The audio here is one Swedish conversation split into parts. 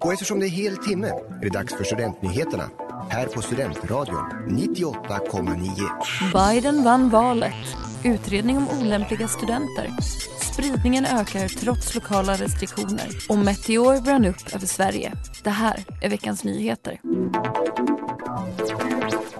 Och eftersom det är hel timme är det dags för Studentnyheterna här på Studentradion 98,9. Biden vann valet. Utredning om olämpliga studenter. Spridningen ökar trots lokala restriktioner. Och meteor brann upp över Sverige. Det här är veckans nyheter.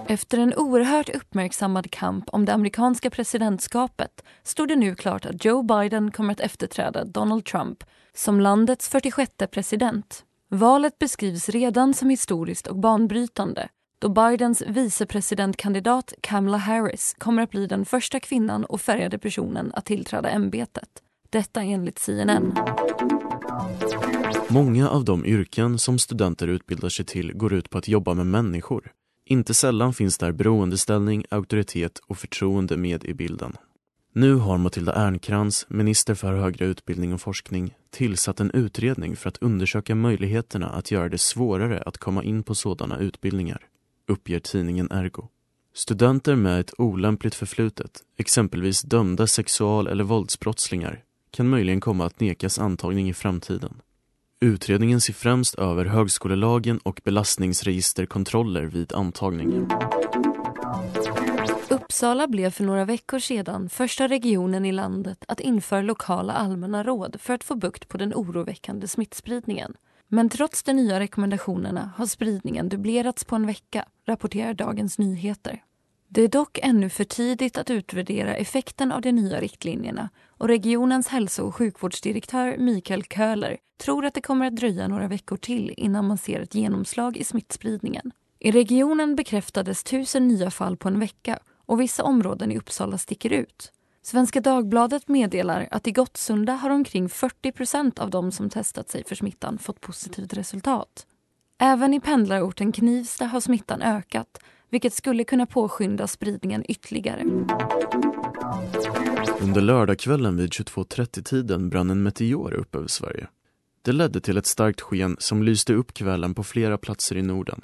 Efter en oerhört uppmärksammad kamp om det amerikanska presidentskapet stod det nu klart att Joe Biden kommer att efterträda Donald Trump som landets 46 president. Valet beskrivs redan som historiskt och banbrytande då Bidens vicepresidentkandidat Kamala Harris kommer att bli den första kvinnan och färgade personen att tillträda ämbetet. Detta enligt CNN. Många av de yrken som studenter utbildar sig till går ut på att jobba med människor. Inte sällan finns där beroendeställning, auktoritet och förtroende med i bilden. Nu har Matilda Ernkrans, minister för högre utbildning och forskning, tillsatt en utredning för att undersöka möjligheterna att göra det svårare att komma in på sådana utbildningar, uppger tidningen Ergo. Studenter med ett olämpligt förflutet, exempelvis dömda sexual eller våldsbrottslingar, kan möjligen komma att nekas antagning i framtiden. Utredningen ser främst över högskolelagen och belastningsregisterkontroller vid antagningen. Uppsala blev för några veckor sedan första regionen i landet att införa lokala allmänna råd för att få bukt på den oroväckande smittspridningen. Men trots de nya rekommendationerna har spridningen dubblerats på en vecka, rapporterar Dagens Nyheter. Det är dock ännu för tidigt att utvärdera effekten av de nya riktlinjerna och regionens hälso och sjukvårdsdirektör Mikael Köhler tror att det kommer att dröja några veckor till innan man ser ett genomslag i smittspridningen. I regionen bekräftades tusen nya fall på en vecka och vissa områden i Uppsala sticker ut. Svenska Dagbladet meddelar att i Gottsunda har omkring 40% av de som testat sig för smittan fått positivt resultat. Även i pendlarorten Knivsta har smittan ökat vilket skulle kunna påskynda spridningen ytterligare. Under lördagskvällen vid 22.30-tiden brann en meteor upp över Sverige. Det ledde till ett starkt sken som lyste upp kvällen på flera platser i Norden.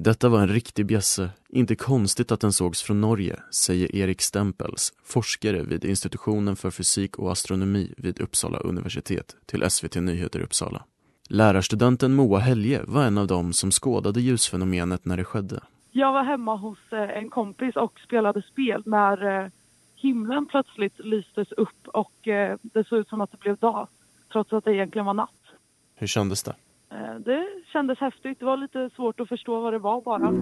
Detta var en riktig bjässe, inte konstigt att den sågs från Norge, säger Erik Stempels, forskare vid institutionen för fysik och astronomi vid Uppsala universitet till SVT Nyheter Uppsala. Lärarstudenten Moa Helge var en av dem som skådade ljusfenomenet när det skedde. Jag var hemma hos eh, en kompis och spelade spel när eh, himlen plötsligt lystes upp och eh, det såg ut som att det blev dag, trots att det egentligen var natt. Hur kändes det? Det kändes häftigt. Det var lite svårt att förstå vad det var bara.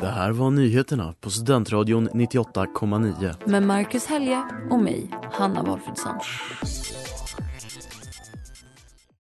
Det här var nyheterna på Studentradion 98,9. Med Marcus Helge och mig, Hanna Wolfridsson.